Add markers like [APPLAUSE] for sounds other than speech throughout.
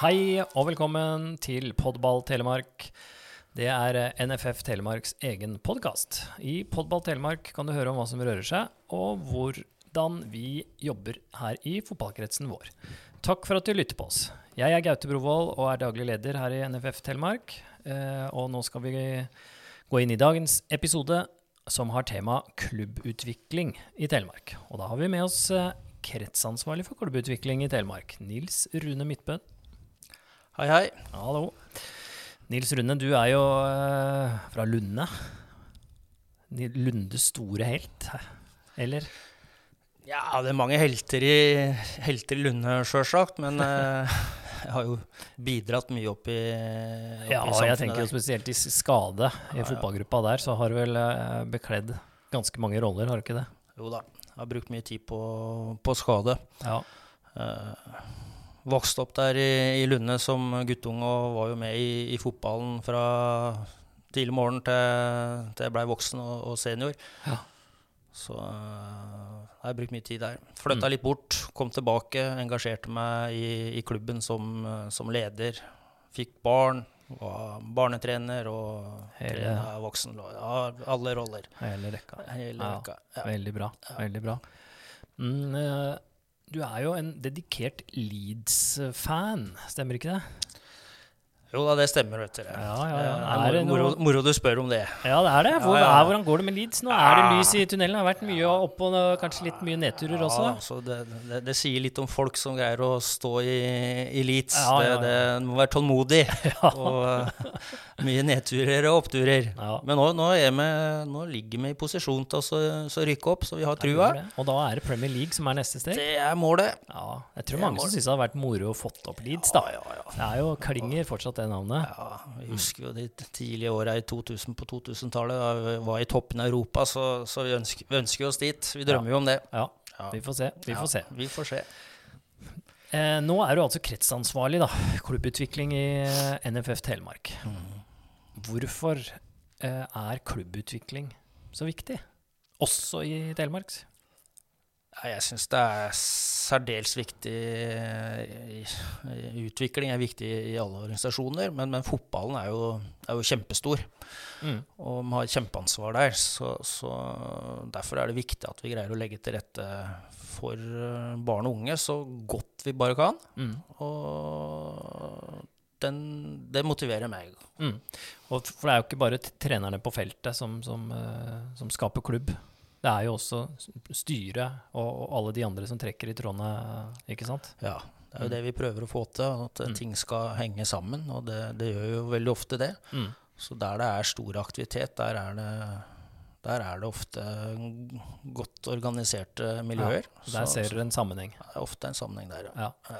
Hei og velkommen til Podball Telemark. Det er eh, NFF Telemarks egen podkast. I Podball Telemark kan du høre om hva som rører seg, og hvordan vi jobber her i fotballkretsen vår. Takk for at du lytter på oss. Jeg er Gaute Brovold og er daglig leder her i NFF Telemark. Eh, Og nå skal vi gå inn i dagens episode, som har tema klubbutvikling i Telemark. Og da har vi med oss eh, kretsansvarlig for klubbutvikling i Telemark, Nils Rune Midtbø. Hei, hei. Hallo. Nils Rune, du er jo eh, fra Lunde. Lundes store helt, eller? Ja, det er mange helter i, helter i Lunde, sjølsagt. Men [LAUGHS] eh, jeg har jo bidratt mye opp i, opp Ja, i jeg tenker jo spesielt i skade i Ja, fotballgruppa der, så har du vel eh, bekledd ganske mange roller, har du ikke det? Jo da. Jeg har brukt mye tid på, på skade. Ja. Eh, vokste opp der i, i Lunde som guttunge og var jo med i, i fotballen fra tidlig morgen til, til jeg blei voksen og, og senior. Ja. Så eh, jeg har brukt mye tid der. Flytta Mm. litt bort, kom tilbake, engasjerte meg i, i klubben som, eh, som leder. Fikk barn, var barnetrener og Hele- voksen. Ja, alle roller. Hele rekka. Hele rekka. Ja. Veldig bra. Veldig bra. Mm, eh, du er jo en dedikert Leeds-fan, stemmer ikke det? Jo da, det stemmer, vet dere. Ja, ja, ja. Er det er moro, moro, moro du spør om det. Ja, det er det. Hvor. Er, hvordan går det med Leeds? Nå er det lys i tunnelen. Det har vært mye opp og kanskje litt mye nedturer også. Altså det, det, det sier litt om folk som greier å stå i, i Leeds. Det, må være tålmodig. [LAUGHS] Og uh, mye nedturer og oppturer. Ja. Men nå, nå, er vi, nå ligger vi i posisjon til å rykke opp, så vi har trua. Og da er det Premier League som er neste steg? Det er målet. Ja, jeg tror mange som syns det har vært moro å fått opp Leeds, da. Ja, ja, ja. Det er jo klinger fortsatt det navnet. Ja, vi husker jo de tidlige åra i 2000 på 2000-tallet. Da vi var i toppen av Europa, så, så vi, ønsker, vi ønsker oss dit. Vi drømmer jo om det. Ja, Ja. vi får se. Vi får se. Vi får se. Eh, nå er du altså kretsansvarlig, da. Klubbutvikling i eh, NFF Telemark. Hvorfor eh, er klubbutvikling så viktig? Også i Telemark? Jeg syns det er særdeles viktig i, Utvikling er viktig i alle organisasjoner, men, men fotballen er jo, er jo kjempestor. Mm. Og vi har et kjempeansvar der. Så, så derfor er det viktig at vi greier å legge til rette for eh, barn og unge så godt vi bare kan. Mm. Og den, det motiverer meg. Mm. Og for det er jo ikke bare trenerne på feltet som, som, eh, som skaper klubb. Det er jo også styret og, og alle de andre som trekker i trådene, ikke sant? Ja, det er jo Mm. det vi prøver å få til, at eh, Mm. ting skal henge sammen. Og det, det gjør jo veldig ofte det. Mm. Så der det er stor aktivitet, der er det, der er det ofte godt organiserte miljøer. Der Så- ser dere en sammenheng. det er ofte en sammenheng der, ja. Ja.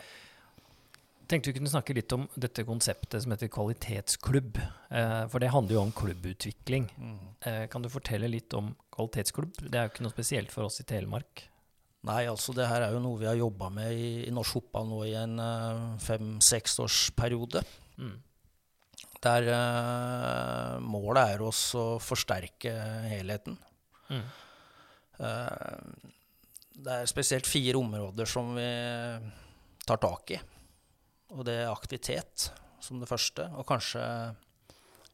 Tenkte vi kunne snakke litt om dette konseptet som heter kvalitetsklubb. Eh, for det handler jo om klubbutvikling. Mm. Eh, kan du fortelle litt om kvalitetsklubb? Det er jo ikke noe spesielt for oss i Telemark. Nei, altså det her er jo noe vi har jobba med i, i norsk fotball nå i en uh, fem-seksårsperiode. Mm. Der uh, målet er også å forsterke helheten. Mm. Uh, det er spesielt fire områder som vi tar tak i. Og det er aktivitet som det første, og kanskje,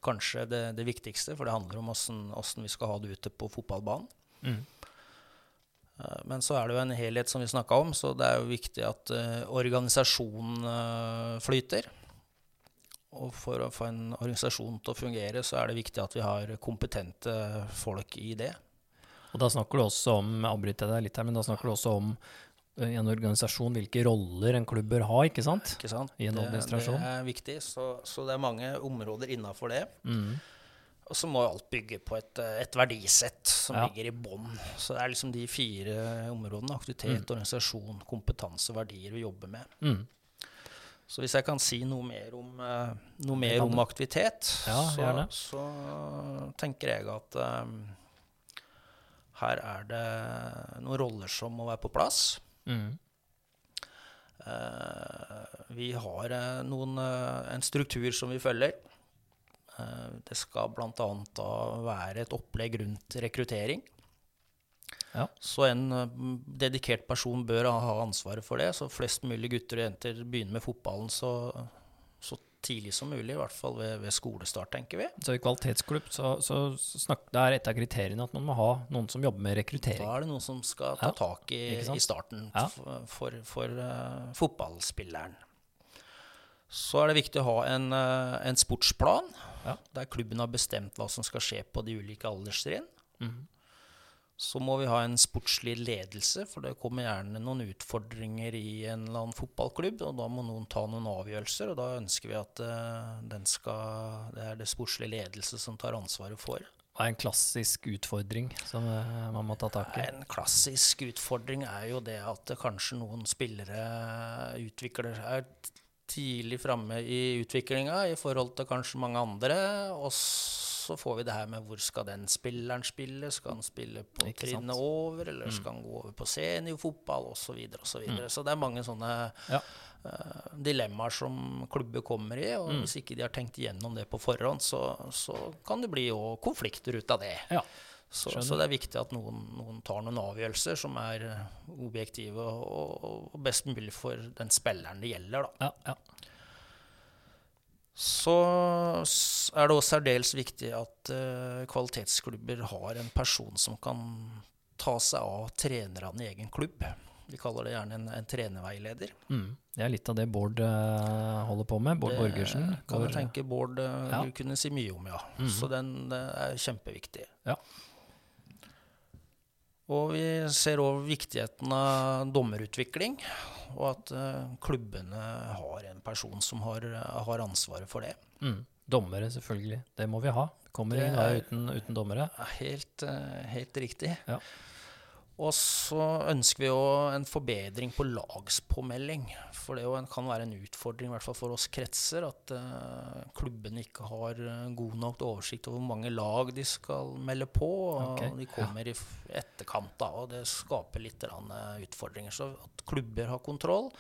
kanskje det, det viktigste, for det handler om åssen vi skal ha det ute på fotballbanen. Mm. Eh, Men så er det jo en helhet som vi snakka om, så det er jo viktig at uh, organisasjonen uh, flyter. Og for å få en organisasjon til å fungere, så er det viktig at vi har kompetente folk i det. Og da snakker du også om jeg avbryter deg litt her, men da snakker du også om i en organisasjon hvilke roller en klubb bør ha, ikke sant? Ikke sant? I en Det- administrasjon. Det er viktig, så, så det er mange områder innafor det. Mm. Og så må jo alt bygge på et, eh, et verdisett som Ja. ligger i bånn. Så det er liksom de fire områdene. Aktivitet, Mm. organisasjon, kompetanse, verdier vi jobber med. Mm. Så hvis jeg kan si noe mer om, eh, noe mer om aktivitet, Ja, så, så tenker jeg at um, her er det noen roller som må være på plass. Mm. Eh, vi har eh, noen, eh, en struktur som vi følger. Det skal bl.a. være et opplegg rundt rekruttering. Ja. Så en dedikert person bør ha ansvaret for det. Så flest mulig gutter og jenter begynner med fotballen så tidlig som mulig. I hvert fall ved, ved skolestart, tenker vi. Så i kvalitetsklubb så, så snakk, det er et av kriteriene at man må ha noen som jobber med rekruttering. Da er det noen som skal ta Ja, tak i, i starten Ja. for, for uh, fotballspilleren. Så er det viktig å ha en, uh, en sportsplan, Ja. der klubben har bestemt hva som skal skje på de ulike alderstrinn. Mhm. Så må vi ha en sportslig ledelse, for det kommer gjerne noen utfordringer i en eller annen fotballklubb, og da må noen ta noen avgjørelser, og da ønsker vi at eh, den skal, det er det sportslige ledelse som tar ansvaret for. Det er en klassisk utfordring som eh, man må ta tak i. En klassisk utfordring er jo det at kanskje noen spillere utvikler seg tidlig framme i utviklinga i forhold til kanskje mange andre. Og så får vi det her med hvor skal den spilleren spille? Skal han spille på trinnet over, eller skal han gå over på seniorfotball osv. Så, videre, og så, videre. så det er mange sånne Ja. eh, dilemmaer som klubber kommer i. Og hvis ikke de har tenkt igjennom det på forhånd, så, så kan det bli jo konflikter ut av det. Ja. Så, så det er viktig at noen, noen tar noen avgjørelser som er objektive og, og best mulig for den spilleren det gjelder. Da. Ja, ja. Så er det også særdeles viktig at eh, kvalitetsklubber har en person som kan ta seg av trenerne i egen klubb. Vi kaller det gjerne en, en trenerveileder. Mm. Det er litt av det Bård uh, holder på med. Bård Det Borgersen. kan du jeg tenke Bård uh, Ja. kunne si mye om, ja. Så den den er kjempeviktig. Ja. Og vi ser òg viktigheten av dommerutvikling, og at eh, klubbene har en person som har, har ansvaret for det. Mm. Dommere, selvfølgelig. Det må vi ha. Kommer ingen vei uten, uten dommere. er Helt, eh, helt riktig. Ja. Og så ønsker vi jo en forbedring på lagspåmelding. For det en- kan være en utfordring, i hvert fall for oss kretser, at uh, klubbene ikke har eh, god nok oversikt over hvor mange lag de skal melde på. Og de kommer i etterkant, da, og det skaper litt eh, utfordringer. Så at klubber har kontroll,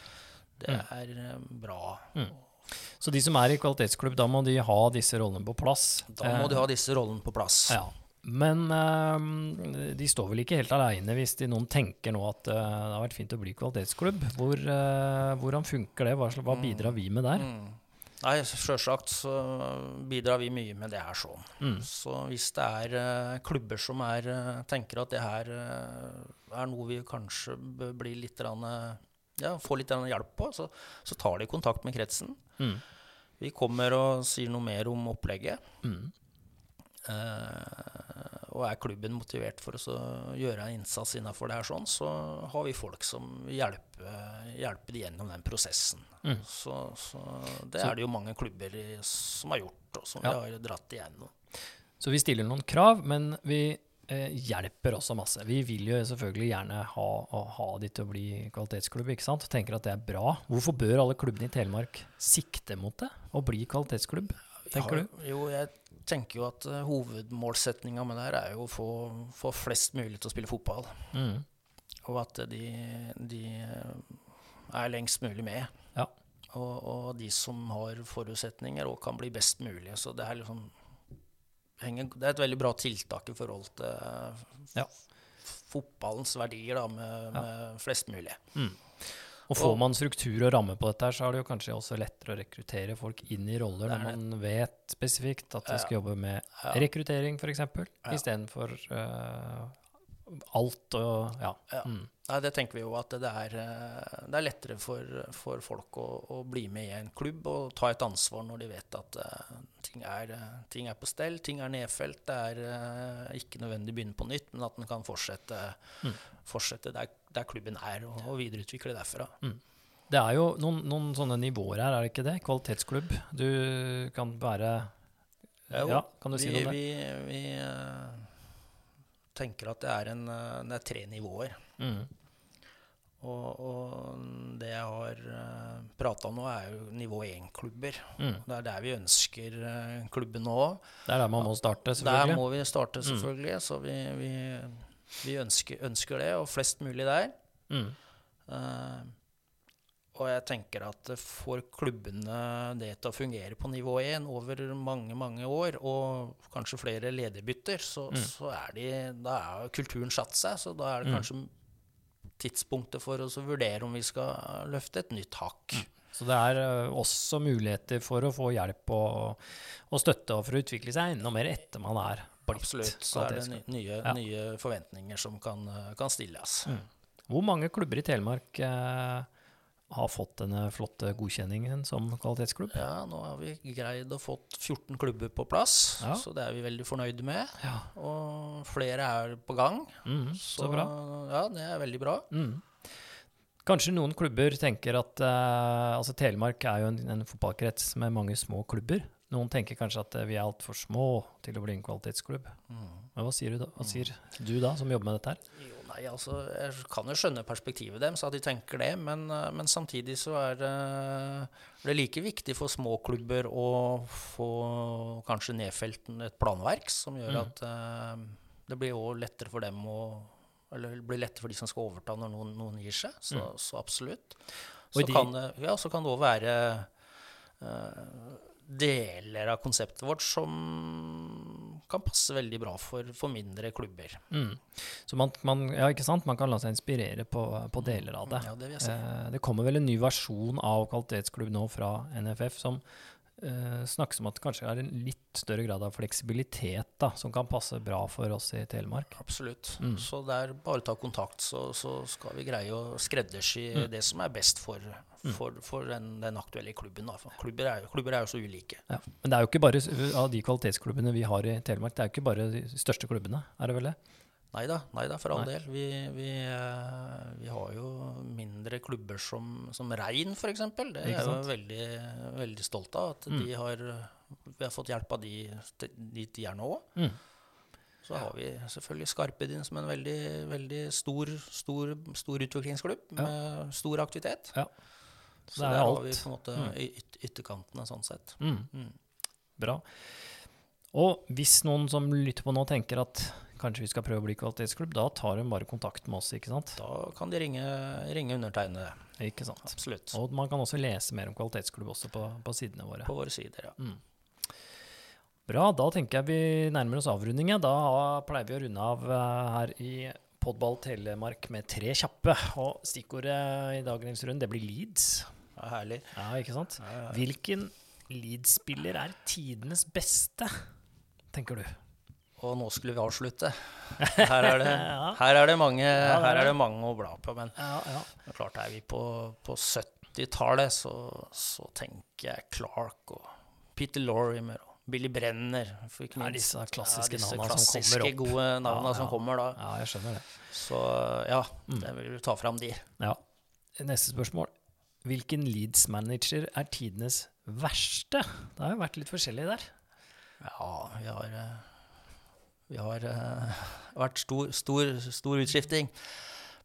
det Mm. er eh, bra. Så de som er i kvalitetsklubb, da må de ha disse rollene på plass. Da må de ha disse rollene på plass. Ja. Men eh, de står vel ikke helt aleine hvis de, noen tenker nå at eh, det har vært fint å bli kvalitetsklubb. Hvor, eh, hvordan funker det? Hva, hva bidrar vi med der? Mm. Nei, sjølsagt så bidrar vi mye med det her sånn. Mm. Så hvis det er klubber som er, tenker at det her er noe vi kanskje bør bli litt rann, ja, få litt hjelp på, så, så tar de kontakt med kretsen. Mm. Vi kommer og sier noe mer om opplegget. Mm. Eh, og er klubben motivert for å gjøre en innsats innafor det her, sånn, så har vi folk som hjelper, hjelper de gjennom den prosessen. Mm. Så, så det Så- er det jo mange klubber som har gjort, og som Ja. vi har dratt igjennom. Så vi stiller noen krav, men vi eh, hjelper også masse. Vi vil jo selvfølgelig gjerne ha, ha de til å bli kvalitetsklubb, ikke sant? Tenker at det er bra. Hvorfor bør alle klubbene i Telemark sikte mot det? Å bli kvalitetsklubb, tenker Ja, du? Jo, jeg tenker jo at uh, hovedmålsetninga med det her er jo å få, få flest mulig til å spille fotball. Mm. Og at de, de eh, er lengst mulig med. Ja. Og, og de som har forutsetninger, og kan bli best mulig. Så det er liksom Det er et veldig bra tiltak i forhold til eh, Ja. fotballens verdier, da, med, med flest mulig. Og får man struktur og ramme på dette, her, så er det jo kanskje også lettere å rekruttere folk inn i roller når man vet spesifikt at de skal jobbe med rekruttering, f.eks., istedenfor uh, alt og Ja. Ja. Mm. Nei, det tenker vi jo at det er, eh, det er lettere for, for folk å, å bli med i en klubb og ta et ansvar når de vet at uh, ting, er, eh, ting er på stell, ting er nedfelt. Det er uh, ikke nødvendig å begynne på nytt, men at en kan fortsette, fortsette der, der klubben er, og, og videreutvikle derfra. Det er jo noen, noen sånne nivåer her, er det ikke det? Kvalitetsklubb. Du kan være Jo, Ja, kan du si vi, noe om det? Vi, vi uh, tenker at det er, en, det er tre nivåer. Mm. Og, og det jeg har uh, prata om nå, er jo nivå 1-klubber. Mm. Det er der vi ønsker uh, klubben nå. Det er der man må starte, selvfølgelig? Der må vi starte, selvfølgelig. Så vi, vi, vi ønsker, ønsker det, og flest mulig der. Mm. Uh, Og jeg tenker at eh, får klubbene det til å fungere på nivå 1 over mange, mange år, og kanskje flere lederbytter, så, så er de, da er kulturen satt seg. Så da er det kanskje tidspunktet for oss å vurdere om vi skal løfte et nytt hakk. Så det er eh, også muligheter for å få hjelp og, og støtte og for å utvikle seg enda mer etter man er blitt Absolutt. Så er det nye, Ja. nye forventninger som kan, eh, kan stilles. Hvor mange klubber i Telemark eh, har fått denne flotte godkjenningen som kvalitetsklubb? Ja, nå har vi greid å fått 14 klubber på plass, Ja. så det er vi veldig fornøyde med. Ja. Og flere er på gang. Mm, så bra. Ja, det er veldig bra. Mm. Kanskje noen klubber tenker at eh, altså Telemark er jo en, en fotballkrets med mange små klubber. Noen tenker kanskje at eh, vi er altfor små til å bli en kvalitetsklubb. Men hva sier du da, hva sier du da som jobber med dette her? Nei, altså, jeg kan jo skjønne perspektivet deres, at de tenker det, men, eh, men samtidig så er det, det er like viktig for små klubber å få kanskje nedfelt et planverk som gjør Mm. at eh, det blir også lettere for dem å eller blir lettere for de som skal overta når noen, noen gir seg. Så, så absolutt. Mm. Og i Så de- kan det, ja, så kan det òg være uh, deler av konseptet vårt som kan passe veldig bra for, for mindre klubber. Mm. Så man, man, ja, man kan la seg inspirere på, på deler av det. Ja, det. Eh, det kommer vel en ny versjon av kvalitetsklubb nå fra NFF som eh, snakkes om at det kanskje er en litt større grad av fleksibilitet da, som kan passe bra for oss i Telemark. Absolutt. Mm. Så det er bare å ta kontakt, så, så skal vi greie å skreddersy Mm. det som er best for, for, for den, den aktuelle klubben. Da. Klubber, er, klubber er jo så ulike. Ja. Men det er jo ikke bare av de kvalitetsklubbene vi har i Telemark, det er jo ikke bare de største klubbene, er det vel det? Nei da, for all Nei. del. Vi, vi, eh, vi har jo mindre klubber som, som Rein, f.eks. Det er jeg jo veldig, veldig stolt av. At Mm. de har, vi har fått hjelp av de dit de er nå. Mm. Så har vi selvfølgelig Skarpedin som en veldig, veldig stor, stor, stor utviklingsklubb med stor aktivitet. Ja. Så det er der har vi på en måte Mm. yt ytterkantene sånn sett. Mm. Mm. Bra. Og hvis noen som lytter på nå tenker at kanskje vi skal prøve å bli kvalitetsklubb, da tar de bare kontakt med oss, ikke sant? Da kan de ringe, ringe undertegnede. Ikke sant? Absolutt. Og man kan også lese mer om kvalitetsklubb også på, på sidene våre. På våre sider, ja. Bra, da tenker jeg vi nærmer oss avrundingen. Da pleier vi å runde av eh, her i Podball Telemark med tre kjappe. Og stikkordet i dagens runde, det blir Leeds. ja herlig. Ja, ikke sant? Ja, ja. Hvilken Leeds-spiller er tidenes beste, tenker du? Og nå skulle vi avslutte. [LAUGHS] Her er det, Ja. her er det, mange, er her er det. mange å bla på. Men Ja, ja. er klart, er vi på, på 70-tallet, så, så tenker jeg Clark og Peter Lorimer og Billy Brenner. For ikke Ja, minst. disse klassiske disse navnene som klassiske, kommer opp. gode navnene Ja, ja. som kommer da. ja, jeg skjønner det. Så ja, Mm. jeg vil ta fram de. Ja. Neste spørsmål. Hvilken Leeds-manager er tidenes verste? Det har jo vært litt forskjellig der. Ja, vi har eh, Vi har uh, vært stor, stor, stor utskifting.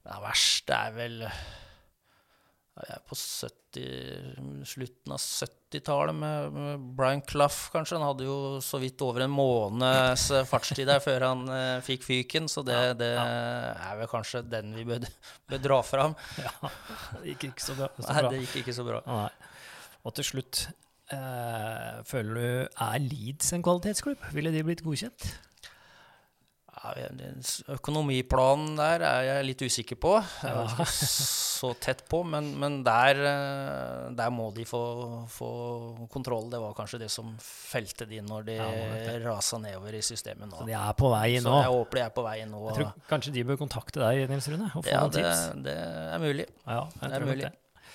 Men det verste er vel ja, Jeg er på 70, slutten av 70-tallet med, med Brian Clough, kanskje. Han hadde jo så vidt over en måneds eh, fartstid der før han eh, fikk fyken, så det, Ja, det er vel kanskje den vi bør, bør dra fram. Ja, det gikk ikke så bra. Så Nei, det gikk ikke så bra. Nei. Og til slutt, eh, føler du er Leeds en kvalitetsklubb? Ville de blitt godkjent? Ja, økonomiplanen der er jeg litt usikker på. Jeg er ikke så tett på, men, men der, eh, der må de få, få kontroll. Det var kanskje det som felte de når de Ja, rasa nedover i systemet nå. Så de er på vei nå? Så jeg håper de er på vei nå. Jeg tror kanskje de bør kontakte deg, Nils Rune, og få Ja, noen det, tips. det er mulig. Ja, jeg det er mulig. det.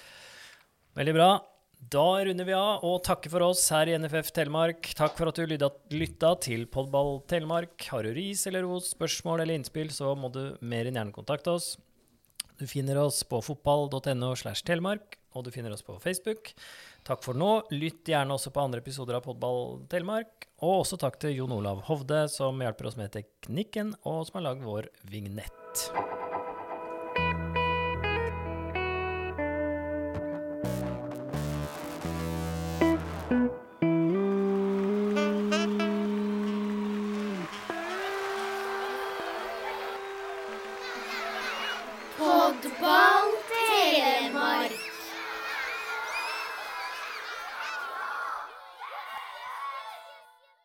Veldig bra. Da runder vi av og takker for oss her i NFF Telemark. Takk for at du lytta, til Podball Telemark. Har du ris eller ros, spørsmål eller innspill, så må du mer enn gjerne kontakte oss. Du finner oss på fotball.no slash telemark, og du finner oss på Facebook. Takk for nå. Lytt gjerne også på andre episoder av Podball Telemark. Og også takk til Jon Olav Hovde, som hjelper oss med teknikken, og som har lagd vår vignett.